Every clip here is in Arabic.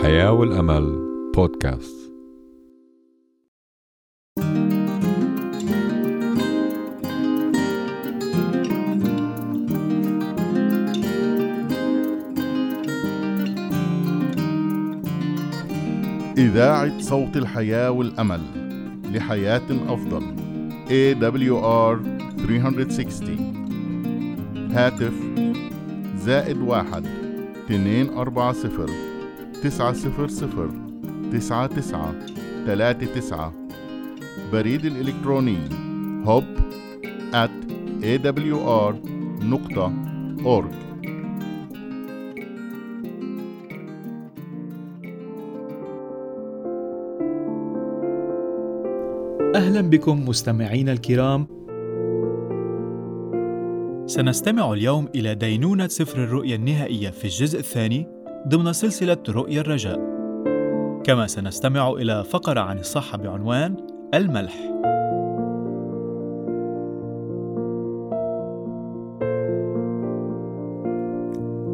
الحياة والأمل بودكاست. إذاعة صوت الحياة والأمل لحياة أفضل. AWR 360 هاتف زائد واحد اتنين أربعة صفر. تسعة صفر صفر تسعة تسعة تلاتة تسعة. بريد الإلكتروني hub at awr نقطة org. أهلا بكم مستمعينا الكرام. سنستمع اليوم إلى دينونة سفر الرؤيا النهائية في الجزء الثاني ضمن سلسلة رؤيا الرجاء. كما سنستمع إلى فقرة عن الصحة بعنوان الملح.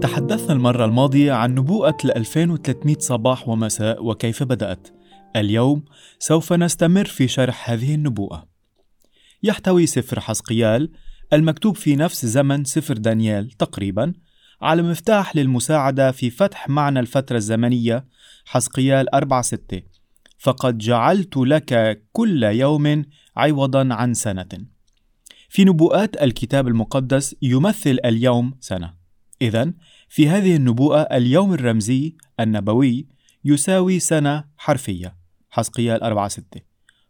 تحدثنا المرة الماضية عن نبوءة ال 2300 صباح ومساء وكيف بدأت. اليوم سوف نستمر في شرح هذه النبوءة. يحتوي سفر حسقيال المكتوب في نفس زمن سفر دانيال تقريبا على مفتاح للمساعدة في فتح معنى الفترة الزمنية حسقيال 4 6 فقد جعلت لك كل يوم عوضا عن سنة. في نبوءات الكتاب المقدس يمثل اليوم سنة. إذا في هذه النبوءة اليوم الرمزي النبوي يساوي سنة حرفية حسقيال 4 6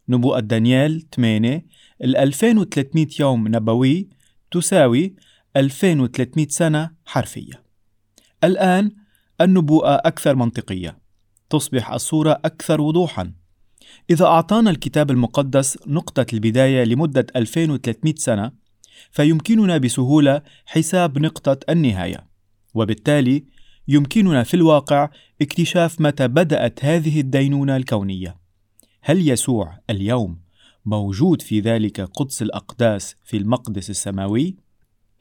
نبوءة دانيال 8 ال 2300 يوم نبوي تساوي 2300 سنة حرفية الآن النبوءة أكثر منطقية تصبح الصورة أكثر وضوحا إذا أعطانا الكتاب المقدس نقطة البداية لمدة 2300 سنة فيمكننا بسهولة حساب نقطة النهاية وبالتالي يمكننا في الواقع اكتشاف متى بدأت هذه الدينونة الكونية. هل يسوع اليوم موجود في ذلك قدس الأقداس في المقدس السماوي؟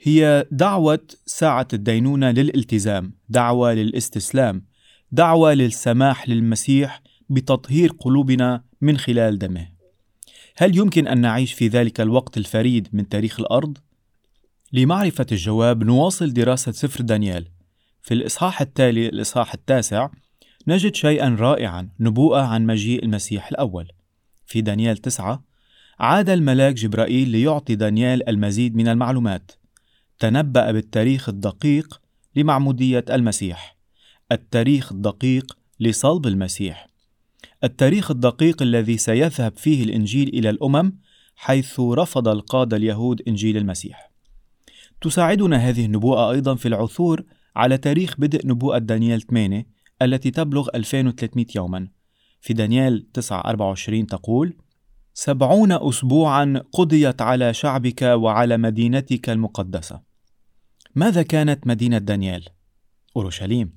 هي دعوة ساعة الدينونة للالتزام، دعوة للاستسلام، دعوة للسماح للمسيح بتطهير قلوبنا من خلال دمه. هل يمكن أن نعيش في ذلك الوقت الفريد من تاريخ الأرض؟ لمعرفة الجواب نواصل دراسة سفر دانيال في الإصحاح التالي الإصحاح التاسع نجد شيئا رائعا نبوءة عن مجيء المسيح الأول في دانيال تسعة عاد الملاك جبرائيل ليعطي دانيال المزيد من المعلومات تنبأ بالتاريخ الدقيق لمعمودية المسيح. التاريخ الدقيق لصلب المسيح. التاريخ الدقيق الذي سيذهب فيه الإنجيل إلى الأمم حيث رفض القادة اليهود إنجيل المسيح. تساعدنا هذه النبوءة أيضا في العثور على تاريخ بدء نبوءة دانيال 8 التي تبلغ 2300 يوما. في دانيال 9 24 تقول سبعون أسبوعا قضيت على شعبك وعلى مدينتك المقدسة. ماذا كانت مدينة دانيال؟ أورشليم.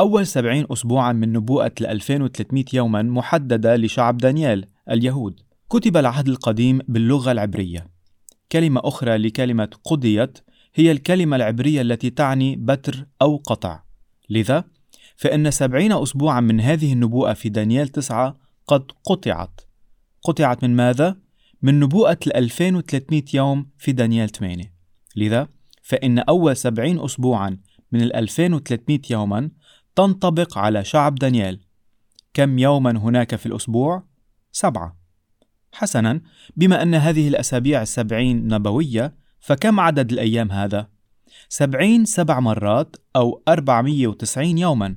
أول سبعين أسبوعا من نبوءة ال 2300 يوما محددة لشعب دانيال اليهود. كتب العهد القديم باللغة العبرية. كلمة أخرى لكلمة قضيت هي الكلمة العبرية التي تعني بتر أو قطع. لذا فإن سبعين أسبوعا من هذه النبوءة في دانيال تسعة قد قطعت. قطعت من ماذا؟ من نبوءة ال 2300 يوم في دانيال 8 لذا فإن أول سبعين أسبوعا من ال 2300 يوما تنطبق على شعب دانيال كم يوما هناك في الأسبوع؟ سبعة حسنا بما أن هذه الأسابيع السبعين نبوية فكم عدد الأيام هذا؟ سبعين سبع مرات أو 490 يوما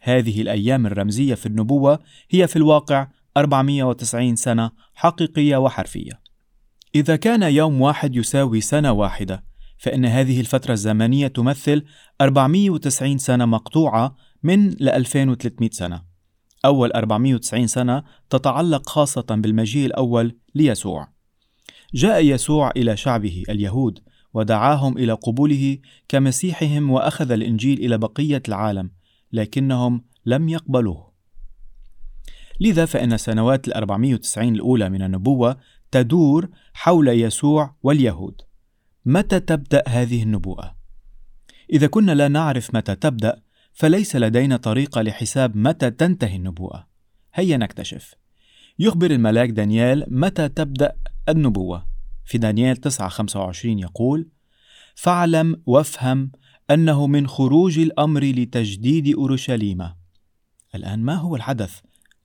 هذه الأيام الرمزية في النبوة هي في الواقع 490 سنة حقيقية وحرفية إذا كان يوم واحد يساوي سنة واحدة فإن هذه الفترة الزمنية تمثل 490 سنة مقطوعة من ل 2300 سنة. أول 490 سنة تتعلق خاصة بالمجيء الأول ليسوع. جاء يسوع إلى شعبه اليهود ودعاهم إلى قبوله كمسيحهم وأخذ الإنجيل إلى بقية العالم لكنهم لم يقبلوه. لذا فإن سنوات ال 490 الأولى من النبوة تدور حول يسوع واليهود. متى تبدأ هذه النبوءة؟ إذا كنا لا نعرف متى تبدأ، فليس لدينا طريقة لحساب متى تنتهي النبوءة هيا نكتشف يخبر الملاك دانيال متى تبدأ النبوة في دانيال 9:25 يقول فاعلم وافهم أنه من خروج الأمر لتجديد أورشليم الآن ما هو الحدث؟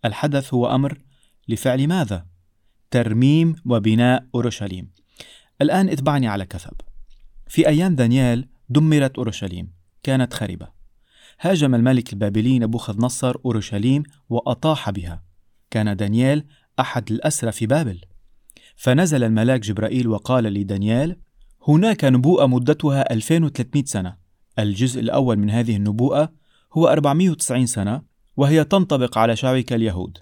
الحدث هو أمر لفعل ماذا؟ ترميم وبناء أورشليم الآن اتبعني على كثب. في أيام دانيال دمرت أورشليم كانت خربة. هاجم الملك البابلي نبوخذ نصر أورشليم وأطاح بها. كان دانيال أحد الأسرى في بابل. فنزل الملاك جبرائيل وقال لدانيال هناك نبوءة مدتها 2300 سنة. الجزء الأول من هذه النبوءة هو 490 سنة وهي تنطبق على شعبك اليهود.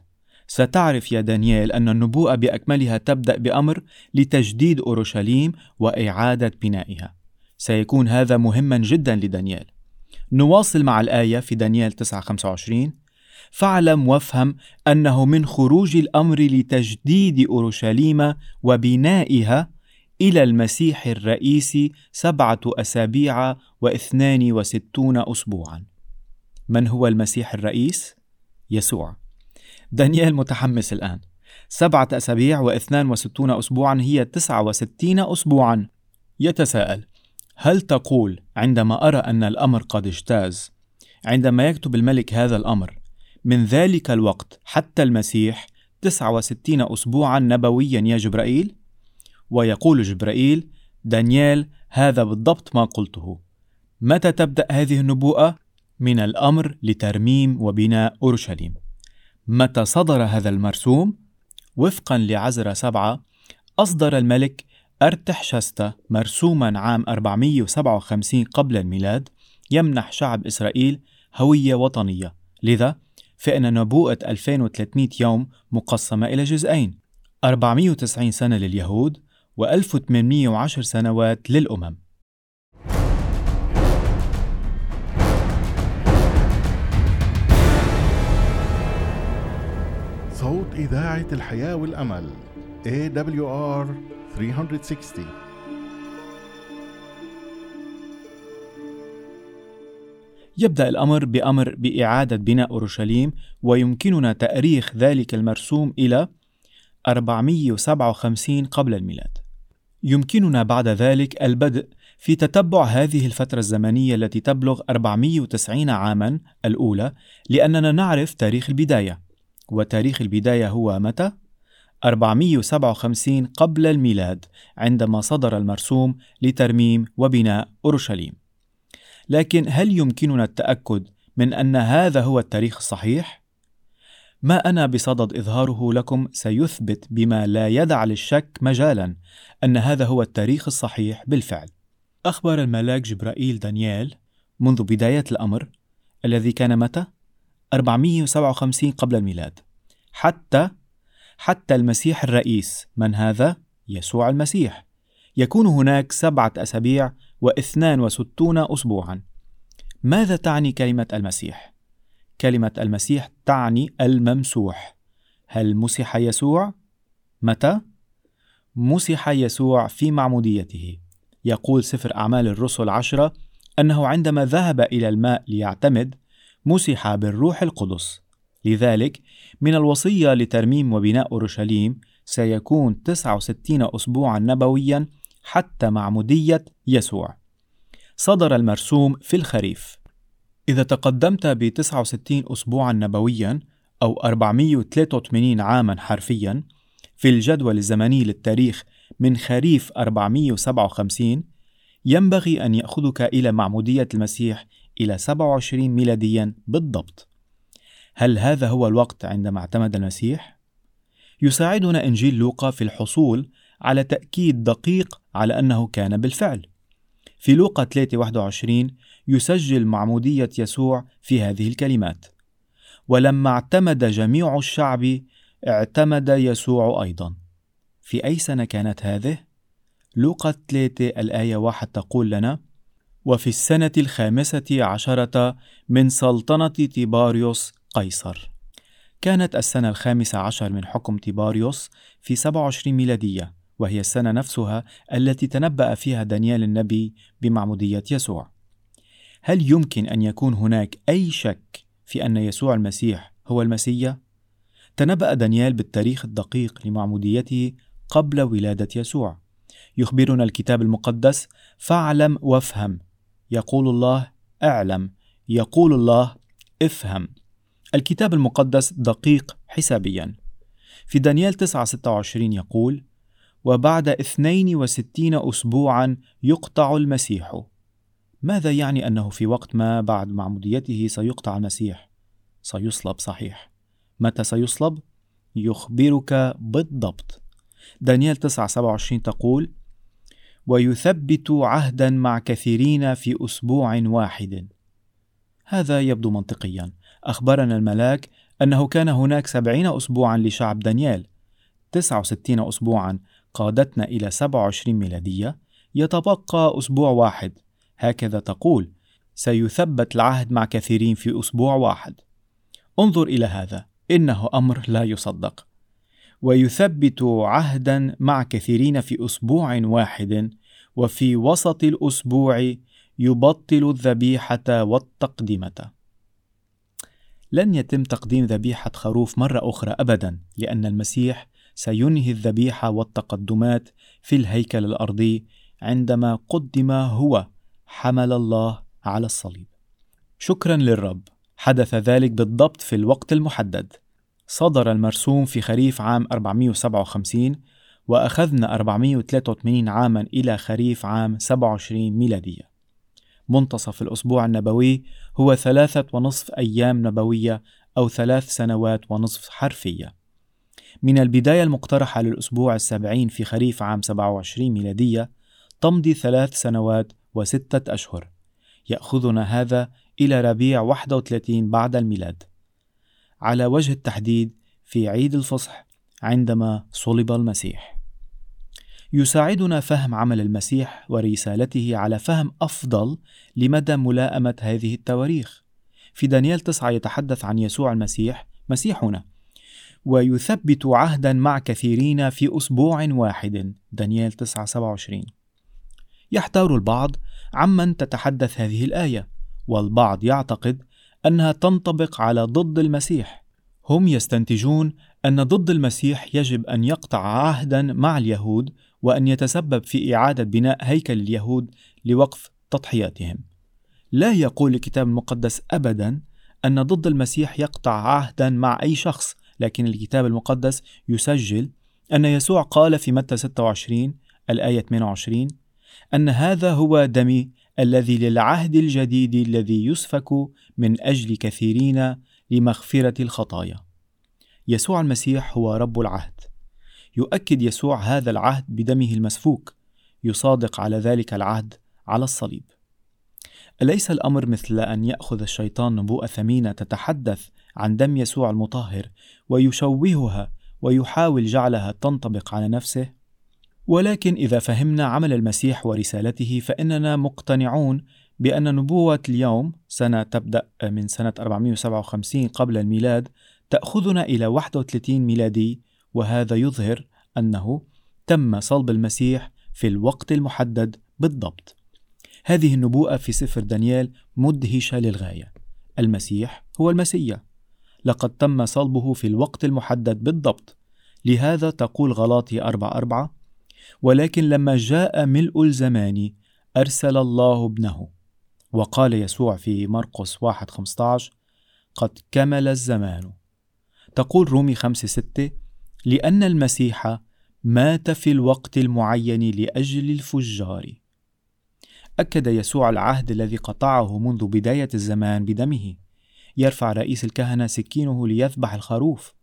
ستعرف يا دانيال أن النبوءة بأكملها تبدأ بأمر لتجديد أورشليم وإعادة بنائها. سيكون هذا مهما جدا لدانيال نواصل مع الآية في دانيال 9:25 فاعلم وافهم أنه من خروج الأمر لتجديد أورشليم وبنائها إلى المسيح الرئيس سبعة أسابيع واثنان وستون أسبوعا. من هو المسيح الرئيس؟ يسوع. دانيال متحمس الآن. سبعة أسابيع واثنان وستون أسبوعا هي تسعة وستين أسبوعا. يتساءل هل تقول عندما أرى أن الأمر قد اجتاز عندما يكتب الملك هذا الأمر من ذلك الوقت حتى المسيح تسعة وستين أسبوعا نبويا يا جبرائيل؟ ويقول جبرائيل دانيال هذا بالضبط ما قلته. متى تبدأ هذه النبوءة؟ من الأمر لترميم وبناء أورشليم. متى صدر هذا المرسوم؟ وفقا لعزرة سبعة أصدر الملك أرتحشستا مرسوما عام 457 قبل الميلاد يمنح شعب إسرائيل هوية وطنية لذا فإن نبوءة 2300 يوم مقسمة إلى جزئين 490 سنة لليهود و1810 سنوات للأمم صوت إذاعة الحياة والأمل AWR 360 يبدأ الأمر بأمر بإعادة بناء أورشليم ويمكننا تأريخ ذلك المرسوم إلى 457 قبل الميلاد. يمكننا بعد ذلك البدء في تتبع هذه الفترة الزمنية التي تبلغ 490 عاما الأولى لأننا نعرف تاريخ البداية وتاريخ البداية هو متى؟ 457 قبل الميلاد عندما صدر المرسوم لترميم وبناء أورشليم. لكن هل يمكننا التأكد من أن هذا هو التاريخ الصحيح؟ ما أنا بصدد إظهاره لكم سيثبت بما لا يدع للشك مجالا أن هذا هو التاريخ الصحيح بالفعل. أخبر الملاك جبرائيل دانيال منذ بداية الأمر الذي كان متى؟ 457 قبل الميلاد حتى حتى المسيح الرئيس من هذا؟ يسوع المسيح يكون هناك سبعة أسابيع واثنان وستون أسبوعا ماذا تعني كلمة المسيح؟ كلمة المسيح تعني الممسوح هل مسح يسوع؟ متى؟ مسح يسوع في معموديته يقول سفر أعمال الرسل عشرة أنه عندما ذهب إلى الماء ليعتمد مسح بالروح القدس. لذلك من الوصية لترميم وبناء أورشليم سيكون 69 أسبوعا نبويا حتى معمودية يسوع. صدر المرسوم في الخريف. إذا تقدمت ب 69 أسبوعا نبويا أو 483 عاما حرفيا في الجدول الزمني للتاريخ من خريف 457 ينبغي أن يأخذك إلى معمودية المسيح إلى 27 ميلاديا بالضبط هل هذا هو الوقت عندما اعتمد المسيح؟ يساعدنا إنجيل لوقا في الحصول على تأكيد دقيق على أنه كان بالفعل في لوقا 3:21 يسجل معمودية يسوع في هذه الكلمات ولما اعتمد جميع الشعب اعتمد يسوع أيضا في أي سنة كانت هذه؟ لوقا 3 الآية 1 تقول لنا وفي السنة الخامسة عشرة من سلطنة تيباريوس قيصر كانت السنة الخامسة عشر من حكم تيباريوس في 27 ميلادية وهي السنة نفسها التي تنبأ فيها دانيال النبي بمعمودية يسوع هل يمكن أن يكون هناك أي شك في أن يسوع المسيح هو المسيا؟ تنبأ دانيال بالتاريخ الدقيق لمعموديته قبل ولادة يسوع. يخبرنا الكتاب المقدس: فاعلم وافهم. يقول الله: أعلم. يقول الله: افهم. الكتاب المقدس دقيق حسابيا. في دانيال 9:26 يقول: وبعد 62 أسبوعا يقطع المسيح. ماذا يعني أنه في وقت ما بعد معموديته سيقطع المسيح؟ سيصلب صحيح. متى سيصلب؟ يخبرك بالضبط. دانيال 9:27 تقول: ويثبت عهدا مع كثيرين في أسبوع واحد. هذا يبدو منطقيا. أخبرنا الملاك أنه كان هناك سبعين أسبوعا لشعب دانيال. 69 أسبوعا قادتنا إلى 27 ميلادية. يتبقى أسبوع واحد. هكذا تقول. سيثبت العهد مع كثيرين في أسبوع واحد. انظر إلى هذا. إنه أمر لا يصدق. ويثبت عهدا مع كثيرين في أسبوع واحد وفي وسط الأسبوع يبطل الذبيحة والتقدمة لن يتم تقديم ذبيحة خروف مرة أخرى أبدا لأن المسيح سينهي الذبيحة والتقدمات في الهيكل الأرضي عندما قدم هو حمل الله على الصليب. شكرا للرب، حدث ذلك بالضبط في الوقت المحدد. صدر المرسوم في خريف عام 457 وأخذنا 483 عاما إلى خريف عام 27 ميلادية. منتصف الأسبوع النبوي هو ثلاثة ونصف أيام نبوية أو ثلاث سنوات ونصف حرفية. من البداية المقترحة للأسبوع السبعين في خريف عام 27 ميلادية تمضي ثلاث سنوات وستة أشهر. يأخذنا هذا إلى ربيع 31 بعد الميلاد. على وجه التحديد في عيد الفصح عندما صلب المسيح. يساعدنا فهم عمل المسيح ورسالته على فهم أفضل لمدى ملائمة هذه التواريخ. في دانيال 9 يتحدث عن يسوع المسيح مسيحنا ويثبت عهدا مع كثيرين في أسبوع واحد. دانيال 9 27 يحتار البعض عمن تتحدث هذه الآية والبعض يعتقد أنها تنطبق على ضد المسيح هم يستنتجون أن ضد المسيح يجب أن يقطع عهدا مع اليهود وأن يتسبب في إعادة بناء هيكل اليهود لوقف تضحياتهم. لا يقول الكتاب المقدس أبدا أن ضد المسيح يقطع عهدا مع أي شخص، لكن الكتاب المقدس يسجل أن يسوع قال في متى 26 الآية 28 أن هذا هو دمي الذي للعهد الجديد الذي يسفك من أجل كثيرين لمغفرة الخطايا. يسوع المسيح هو رب العهد. يؤكد يسوع هذا العهد بدمه المسفوك يصادق على ذلك العهد على الصليب أليس الأمر مثل أن يأخذ الشيطان نبوءة ثمينة تتحدث عن دم يسوع المطهر ويشوهها ويحاول جعلها تنطبق على نفسه؟ ولكن إذا فهمنا عمل المسيح ورسالته فإننا مقتنعون بأن نبوة اليوم سنة تبدأ من سنة 457 قبل الميلاد تأخذنا إلى 31 ميلادي وهذا يظهر أنه تم صلب المسيح في الوقت المحدد بالضبط. هذه النبوءة في سفر دانيال مدهشة للغاية. المسيح هو المسيا. لقد تم صلبه في الوقت المحدد بالضبط. لهذا تقول غلاطي أربع أربعة ولكن لما جاء ملء الزمان أرسل الله ابنه وقال يسوع في مرقس واحد خمسة قد كمل الزمان تقول رومي خمسة ستة لأن المسيح مات في الوقت المعين لأجل الفجار. أكد يسوع العهد الذي قطعه منذ بداية الزمان بدمه. يرفع رئيس الكهنة سكينه ليذبح الخروف.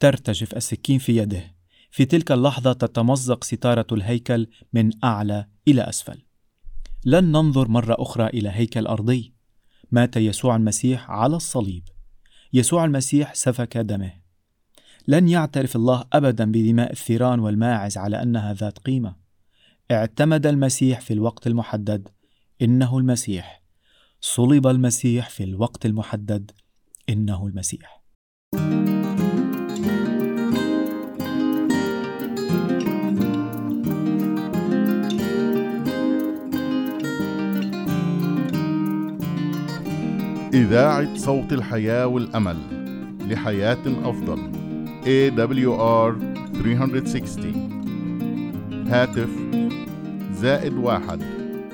ترتجف السكين في يده. في تلك اللحظة تتمزق ستارة الهيكل من أعلى إلى أسفل. لن ننظر مرة أخرى إلى هيكل أرضي. مات يسوع المسيح على الصليب. يسوع المسيح سفك دمه. لن يعترف الله ابدا بدماء الثيران والماعز على أنها ذات قيمة اعتمد المسيح في الوقت المحدد إنه المسيح صلب المسيح في الوقت المحدد إنه المسيح إذاعة صوت الحياة والأمل لحياة أفضل AWR 360 هاتف زائد واحد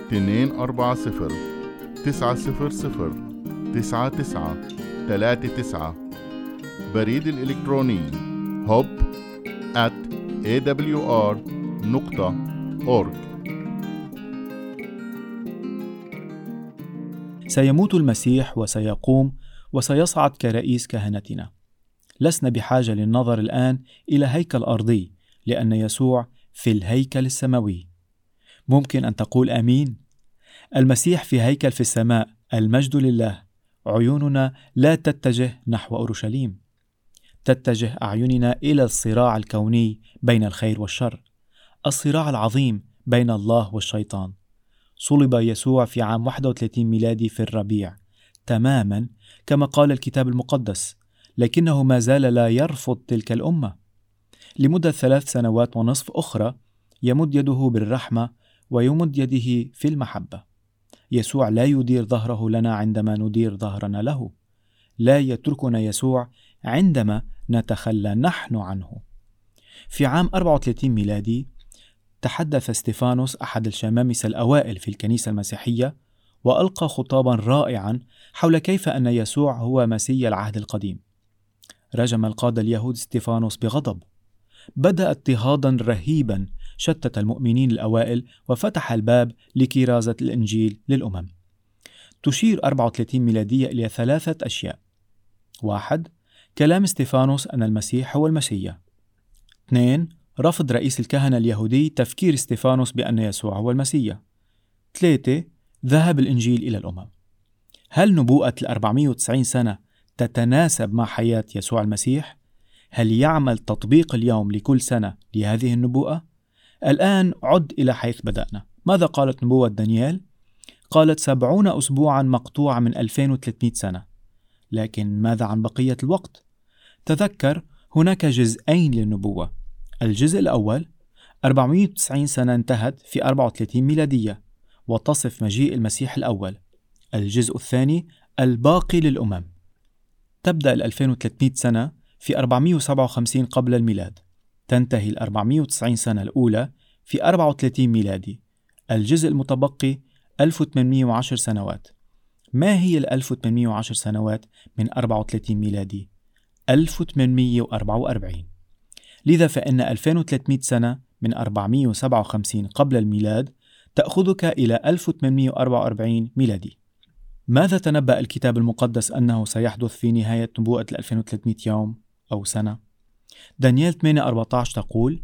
اثنين أربعة صفر تسعة صفر صفر تسعة تسعة ثلاثة تسعة. بريد الإلكتروني hub at awr سيموت المسيح وسيقوم وسيصعد كرئيس كهنتنا. لسنا بحاجة للنظر الآن إلى هيكل أرضي لأن يسوع في الهيكل السماوي. ممكن أن تقول آمين؟ المسيح في هيكل في السماء المجد لله. عيوننا لا تتجه نحو أورشليم. تتجه أعيننا إلى الصراع الكوني بين الخير والشر. الصراع العظيم بين الله والشيطان. صلب يسوع في عام 31 ميلادي في الربيع تماما كما قال الكتاب المقدس لكنه ما زال لا يرفض تلك الأمة. لمدة ثلاث سنوات ونصف أخرى يمد يده بالرحمة ويمد يده في المحبة. يسوع لا يدير ظهره لنا عندما ندير ظهرنا له. لا يتركنا يسوع عندما نتخلى نحن عنه. في عام 34 ميلادي تحدث ستيفانوس أحد الشمامسة الأوائل في الكنيسة المسيحية وألقى خطابا رائعا حول كيف أن يسوع هو مسيا العهد القديم. رجم القادة اليهود ستيفانوس بغضب. بدأ اضطهادا رهيبا شتت المؤمنين الأوائل وفتح الباب لكرازة الإنجيل للأمم. تشير 34 ميلادية إلى ثلاثة أشياء. واحد كلام ستيفانوس أن المسيح هو المسيح. اثنين رفض رئيس الكهنة اليهودي تفكير ستيفانوس بأن يسوع هو المسيح ثلاثة ذهب الإنجيل إلى الأمم هل نبوءة ال 490 سنة تتناسب مع حياة يسوع المسيح؟ هل يعمل تطبيق اليوم لكل سنة لهذه النبوءة؟ الآن عد إلى حيث بدأنا ماذا قالت نبوة دانيال؟ قالت سبعون أسبوعا مقطوعة من 2300 سنة لكن ماذا عن بقية الوقت؟ تذكر هناك جزئين للنبوة الجزء الأول 490 سنة انتهت في 34 ميلادية وتصف مجيء المسيح الأول. الجزء الثاني الباقي للأمم. تبدأ ال 2300 سنة في 457 قبل الميلاد. تنتهي ال 490 سنة الأولى في 34 ميلادي. الجزء المتبقي 1810 سنوات. ما هي ال 1810 سنوات من 34 ميلادي؟ 1844 لذا فإن 2300 سنة من 457 قبل الميلاد تأخذك إلى 1844 ميلادي ماذا تنبأ الكتاب المقدس أنه سيحدث في نهاية نبوءة 2300 يوم أو سنة؟ دانيال 8:14 تقول: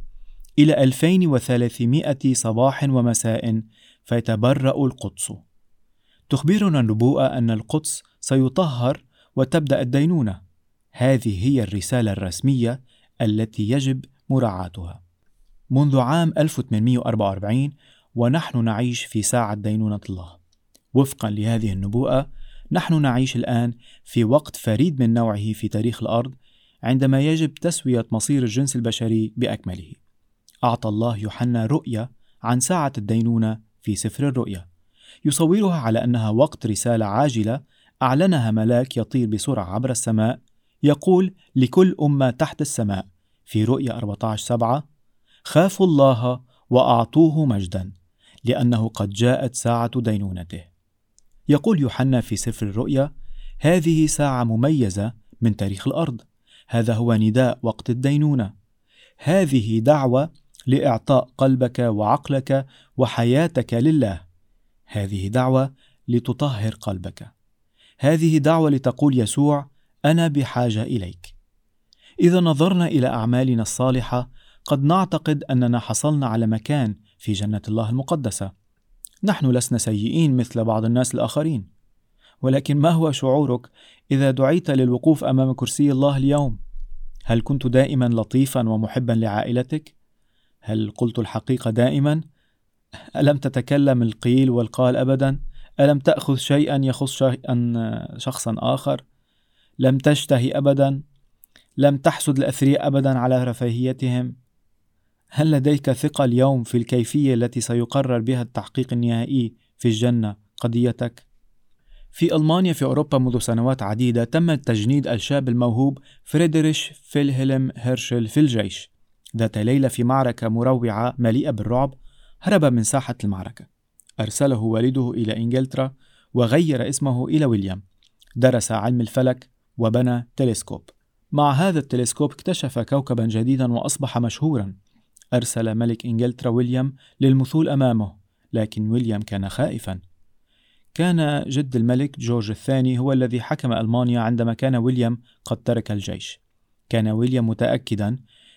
إلى 2300 صباح ومساء فيتبرأ القدس. تخبرنا النبوءة أن القدس سيطهر وتبدأ الدينونة. هذه هي الرسالة الرسمية التي يجب مراعاتها. منذ عام 1844 ونحن نعيش في ساعة دينونة الله. وفقا لهذه النبوءة نحن نعيش الآن في وقت فريد من نوعه في تاريخ الأرض عندما يجب تسوية مصير الجنس البشري بأكمله. أعطى الله يوحنا رؤية عن ساعة الدينونة في سفر الرؤيا. يصورها على أنها وقت رسالة عاجلة أعلنها ملاك يطير بسرعة عبر السماء يقول لكل أمة تحت السماء في رؤيا 14 سبعة خافوا الله وأعطوه مجدا لأنه قد جاءت ساعة دينونته. يقول يوحنا في سفر الرؤيا هذه ساعة مميزة من تاريخ الأرض هذا هو نداء وقت الدينونة. هذه دعوة لإعطاء قلبك وعقلك وحياتك لله. هذه دعوة لتطهر قلبك. هذه دعوة لتقول يسوع أنا بحاجة إليك إذا نظرنا إلى أعمالنا الصالحة قد نعتقد أننا حصلنا على مكان في جنة الله المقدسة نحن لسنا سيئين مثل بعض الناس الآخرين ولكن ما هو شعورك إذا دعيت للوقوف أمام كرسي الله اليوم؟ هل كنت دائما لطيفا ومحبا لعائلتك؟ هل قلت الحقيقة دائما؟ ألم تتكلم القيل والقال أبدا؟ ألم تأخذ شيئا يخص شيئا شخصا آخر؟ لم تشتهي أبدا؟ لم تحسد الأثرياء أبدا على رفاهيتهم؟ هل لديك ثقة اليوم في الكيفية التي سيقرر بها التحقيق النهائي في الجنة قضيتك؟ في ألمانيا في أوروبا منذ سنوات عديدة تم تجنيد الشاب الموهوب فريدريش فيلهلم هيرشل في الجيش ذات ليلة في معركة مروعة مليئة بالرعب هرب من ساحة المعركة أرسله والده إلى إنجلترا وغير اسمه إلى ويليام درس علم الفلك وبنى تلسكوب. مع هذا التلسكوب اكتشف كوكبا جديدا وأصبح مشهورا. أرسل ملك إنجلترا ويليام للمثول أمامه لكن ويليام كان خائفا. كان جد الملك جورج الثاني هو الذي حكم ألمانيا عندما كان ويليام قد ترك الجيش. كان ويليام متأكدا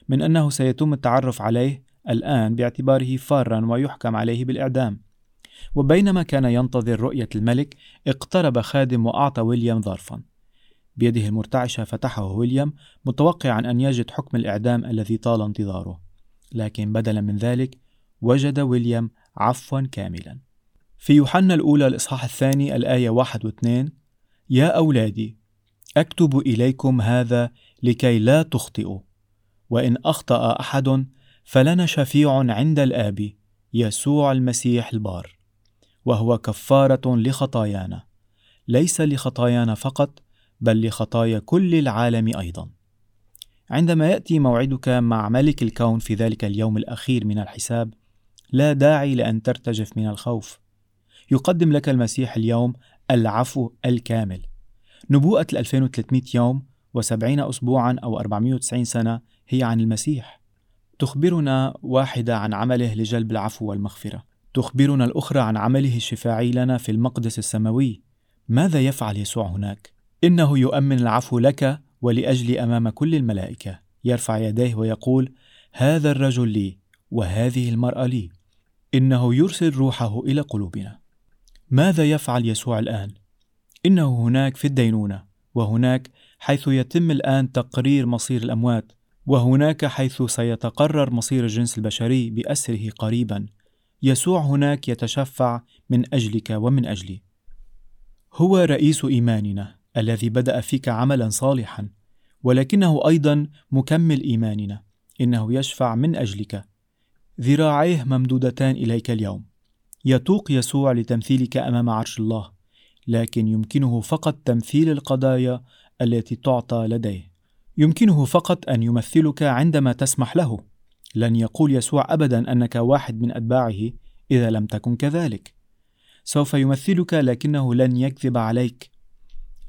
من أنه سيتم التعرف عليه الآن باعتباره فارا ويحكم عليه بالإعدام. وبينما كان ينتظر رؤية الملك اقترب خادم وأعطى ويليام ظرفا. بيده المرتعشة فتحه ويليام متوقعا أن يجد حكم الإعدام الذي طال انتظاره. لكن بدلا من ذلك وجد ويليام عفوا كاملا. في يوحنا الأولى الإصحاح الثاني الآية واحد واثنين يا أولادي أكتب إليكم هذا لكي لا تخطئوا وإن أخطأ أحد فلنا شفيع عند الآب يسوع المسيح البار وهو كفارة لخطايانا ليس لخطايانا فقط بل لخطايا كل العالم أيضا. عندما يأتي موعدك مع ملك الكون في ذلك اليوم الأخير من الحساب لا داعي لأن ترتجف من الخوف. يقدم لك المسيح اليوم العفو الكامل. نبوءة ال 2300 يوم و70 أسبوعا أو 490 سنة هي عن المسيح. تخبرنا واحدة عن عمله لجلب العفو والمغفرة. تخبرنا الأخرى عن عمله الشفاعي لنا في المقدس السماوي. ماذا يفعل يسوع هناك؟ إنه يؤمن العفو لك ولأجلي أمام كل الملائكة. يرفع يديه ويقول هذا الرجل لي وهذه المرأة لي. إنه يرسل روحه إلى قلوبنا. ماذا يفعل يسوع الآن؟ إنه هناك في الدينونة وهناك حيث يتم الآن تقرير مصير الأموات وهناك حيث سيتقرر مصير الجنس البشري بأسره قريبا. يسوع هناك يتشفع من أجلك ومن أجلي. هو رئيس إيماننا. الذي بدأ فيك عملا صالحا ولكنه أيضا مكمل إيماننا. إنه يشفع من أجلك. ذراعيه ممدودتان إليك اليوم. يتوق يسوع لتمثيلك أمام عرش الله لكن يمكنه فقط تمثيل القضايا التي تعطى لديه. يمكنه فقط أن يمثلك عندما تسمح له. لن يقول يسوع أبدا أنك واحد من أتباعه إذا لم تكن كذلك. سوف يمثلك لكنه لن يكذب عليك.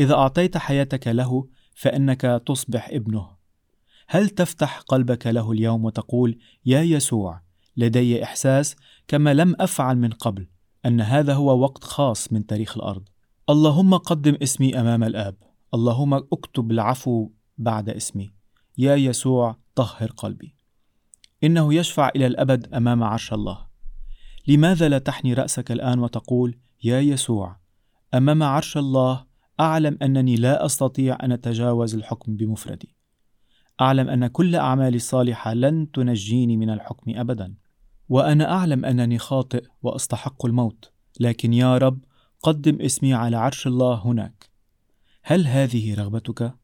إذا أعطيت حياتك له فإنك تصبح ابنه. هل تفتح قلبك له اليوم وتقول: يا يسوع، لدي إحساس كما لم أفعل من قبل أن هذا هو وقت خاص من تاريخ الأرض. اللهم قدم اسمي أمام الآب. اللهم اكتب العفو بعد اسمي. يا يسوع طهر قلبي. إنه يشفع إلى الأبد أمام عرش الله. لماذا لا تحني رأسك الآن وتقول: يا يسوع، أمام عرش الله أعلم أنني لا أستطيع أن أتجاوز الحكم بمفردي. أعلم أن كل أعمالي الصالحة لن تنجيني من الحكم أبدا. وأنا أعلم أنني خاطئ وأستحق الموت، لكن يا رب قدم اسمي على عرش الله هناك. هل هذه رغبتك؟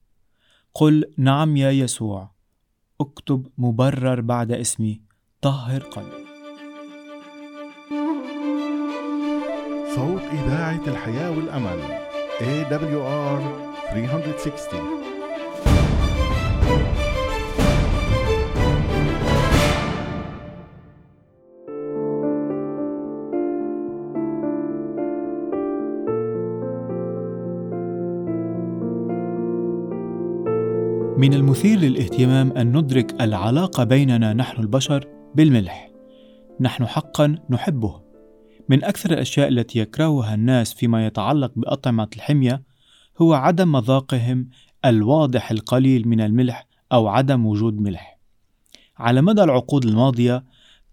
قل نعم يا يسوع. اكتب مبرر بعد اسمي طهر قلبي. صوت إذاعة الحياة والأمل AWR 360 من المثير للاهتمام أن ندرك العلاقة بيننا نحن البشر بالملح. نحن حقا نحبه من أكثر الأشياء التي يكرهها الناس فيما يتعلق بأطعمة الحمية هو عدم مذاقهم الواضح القليل من الملح أو عدم وجود ملح. على مدى العقود الماضية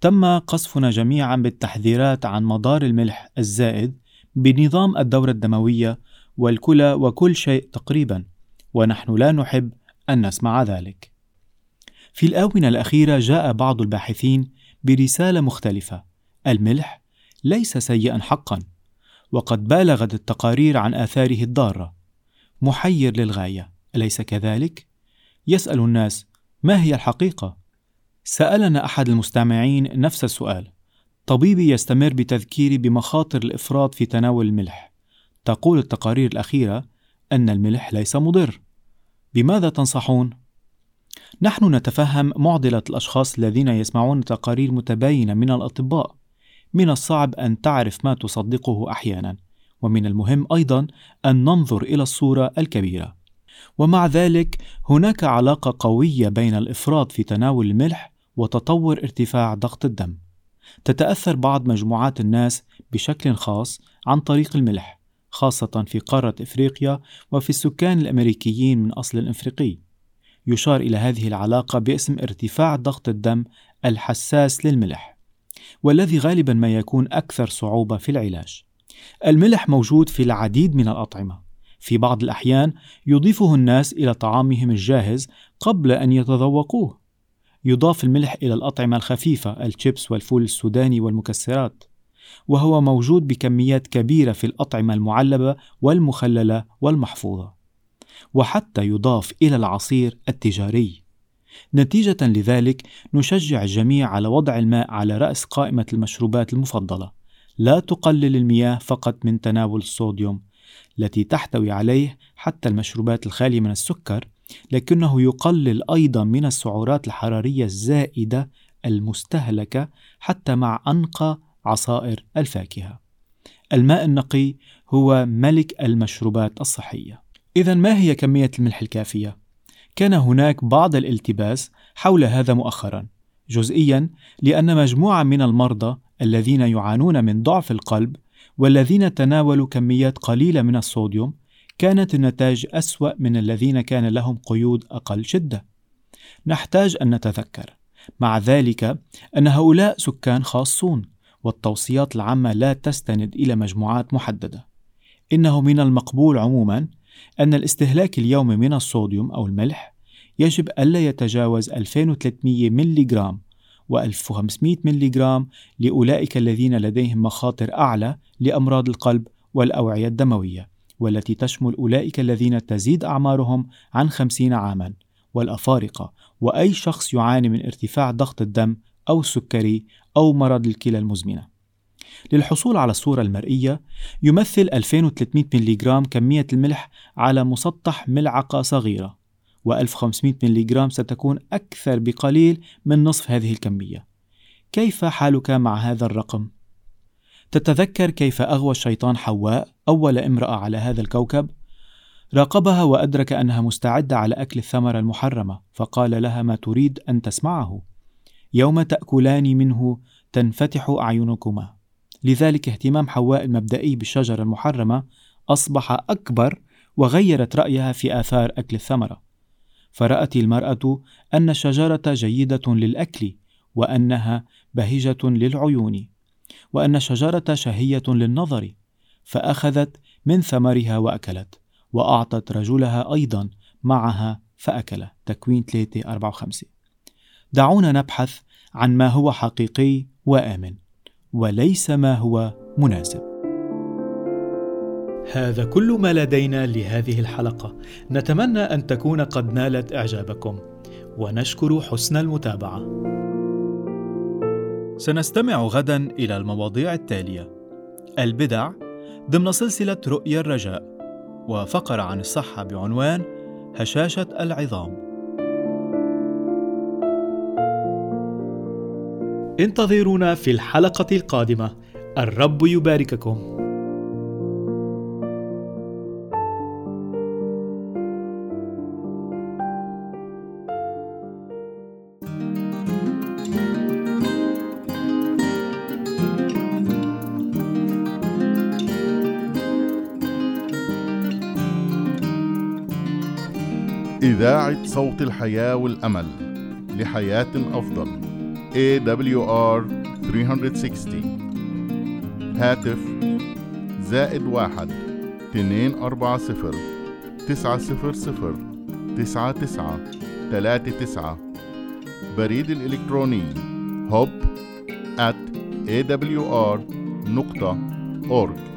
تم قصفنا جميعا بالتحذيرات عن مدار الملح الزائد بنظام الدورة الدموية والكلى وكل شيء تقريبا ونحن لا نحب أن نسمع ذلك. في الآونة الأخيرة جاء بعض الباحثين برسالة مختلفة: الملح ليس سيئا حقا وقد بالغت التقارير عن آثاره الضارة محير للغاية أليس كذلك؟ يسأل الناس ما هي الحقيقة؟ سألنا أحد المستمعين نفس السؤال طبيبي يستمر بتذكيري بمخاطر الإفراط في تناول الملح تقول التقارير الأخيرة أن الملح ليس مضر. بماذا تنصحون؟ نحن نتفهم معضلة الأشخاص الذين يسمعون تقارير متباينة من الأطباء. من الصعب أن تعرف ما تصدقه أحيانا، ومن المهم أيضا أن ننظر إلى الصورة الكبيرة. ومع ذلك هناك علاقة قوية بين الإفراط في تناول الملح وتطور ارتفاع ضغط الدم. تتأثر بعض مجموعات الناس بشكل خاص عن طريق الملح، خاصة في قارة إفريقيا وفي السكان الأمريكيين من أصل إفريقي. يشار إلى هذه العلاقة باسم ارتفاع ضغط الدم الحساس للملح، والذي غالبا ما يكون أكثر صعوبة في العلاج. الملح موجود في العديد من الأطعمة، في بعض الأحيان يضيفه الناس إلى طعامهم الجاهز قبل أن يتذوقوه. يضاف الملح إلى الأطعمة الخفيفة الشيبس والفول السوداني والمكسرات، وهو موجود بكميات كبيرة في الأطعمة المعلبة والمخللة والمحفوظة. وحتى يضاف إلى العصير التجاري. نتيجة لذلك نشجع الجميع على وضع الماء على رأس قائمة المشروبات المفضلة. لا تقلل المياه فقط من تناول الصوديوم التي تحتوي عليه حتى المشروبات الخالية من السكر، لكنه يقلل أيضا من السعرات الحرارية الزائدة المستهلكة حتى مع أنقى عصائر الفاكهة. الماء النقي هو ملك المشروبات الصحية. إذا ما هي كمية الملح الكافية؟ كان هناك بعض الالتباس حول هذا مؤخرا، جزئيا لأن مجموعة من المرضى الذين يعانون من ضعف القلب والذين تناولوا كميات قليلة من الصوديوم كانت النتائج أسوأ من الذين كان لهم قيود أقل شدة. نحتاج أن نتذكر مع ذلك أن هؤلاء سكان خاصون والتوصيات العامة لا تستند إلى مجموعات محددة. إنه من المقبول عموما أن الاستهلاك اليومي من الصوديوم أو الملح يجب ألا يتجاوز 2300 ملغ و1500 ملغ لأولئك الذين لديهم مخاطر أعلى لأمراض القلب والأوعية الدموية والتي تشمل أولئك الذين تزيد أعمارهم عن 50 عاما والأفارقة وأي شخص يعاني من ارتفاع ضغط الدم أو السكري أو مرض الكلى المزمنة. للحصول على الصورة المرئية يمثل 2300 ملغ كمية الملح على مسطح ملعقة صغيرة و1500 ملغ ستكون أكثر بقليل من نصف هذه الكمية كيف حالك مع هذا الرقم؟ تتذكر كيف أغوى الشيطان حواء أول امرأة على هذا الكوكب؟ راقبها وأدرك أنها مستعدة على أكل الثمرة المحرمة فقال لها ما تريد أن تسمعه يوم تأكلان منه تنفتح أعينكما لذلك اهتمام حواء المبدئي بالشجرة المحرمة أصبح أكبر وغيرت رأيها في آثار أكل الثمرة. فرأت المرأة أن الشجرة جيدة للأكل وأنها بهجة للعيون وأن الشجرة شهية للنظر فأخذت من ثمرها وأكلت وأعطت رجلها أيضا معها فأكل. تكوين 3 4 5 دعونا نبحث عن ما هو حقيقي وآمن. وليس ما هو مناسب. هذا كل ما لدينا لهذه الحلقة. نتمنى أن تكون قد نالت إعجابكم. ونشكر حسن المتابعة. سنستمع غدا إلى المواضيع التالية. البدع ضمن سلسلة رؤيا الرجاء. وفقرة عن الصحة بعنوان هشاشة العظام. انتظرونا في الحلقة القادمة. الرب يبارككم. إذاعة صوت الحياة والأمل لحياة أفضل. AWR 360 هاتف زائد واحد اثنين أربعة صفر تسعة صفر صفر تسعة تسعة ثلاثة تسعة. بريد الإلكتروني hub at awr نقطة org.